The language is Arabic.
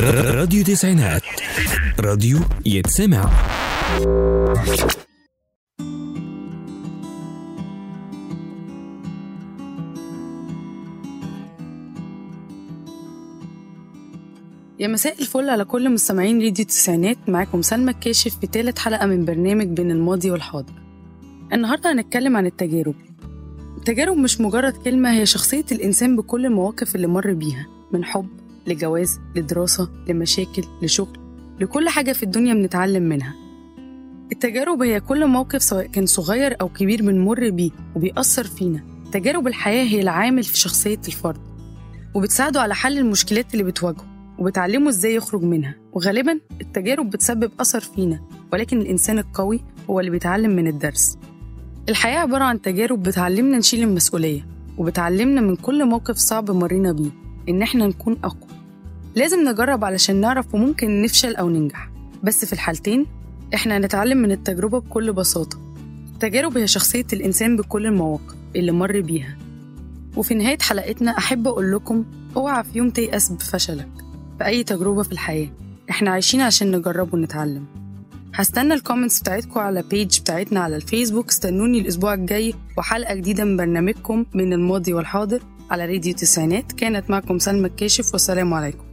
راديو تسعينات. راديو يتسمع. يا مساء الفل على كل مستمعين راديو التسعينات معاكم سلمى الكاشف في تالت حلقة من برنامج بين الماضي والحاضر. النهاردة هنتكلم عن التجارب. التجارب مش مجرد كلمة هي شخصية الإنسان بكل المواقف اللي مر بيها من حب لجواز لدراسة لمشاكل لشغل لكل حاجة في الدنيا بنتعلم منها. التجارب هي كل موقف سواء كان صغير أو كبير بنمر بيه وبيأثر فينا. تجارب الحياة هي العامل في شخصية الفرد وبتساعده على حل المشكلات اللي بتواجهه وبتعلمه إزاي يخرج منها. وغالبا التجارب بتسبب أثر فينا ولكن الإنسان القوي هو اللي بيتعلم من الدرس. الحياة عبارة عن تجارب بتعلمنا نشيل المسؤولية وبتعلمنا من كل موقف صعب مرينا بيه. إن إحنا نكون أقوى. لازم نجرب علشان نعرف وممكن نفشل أو ننجح. بس في الحالتين إحنا هنتعلم من التجربة بكل بساطة. التجارب هي شخصية الإنسان بكل المواقف اللي مر بيها. وفي نهاية حلقتنا أحب أقول لكم أوعى في يوم تيأس بفشلك. في أي تجربة في الحياة. إحنا عايشين عشان نجرب ونتعلم. هستنى ال comments بتاعتكم على page بتاعتنا على الفيسبوك. استنوني الأسبوع الجاي وحلقة جديدة من برنامجكم من الماضي والحاضر. على راديو تسعينات. كانت معكم سلمى الكاشف والسلام عليكم.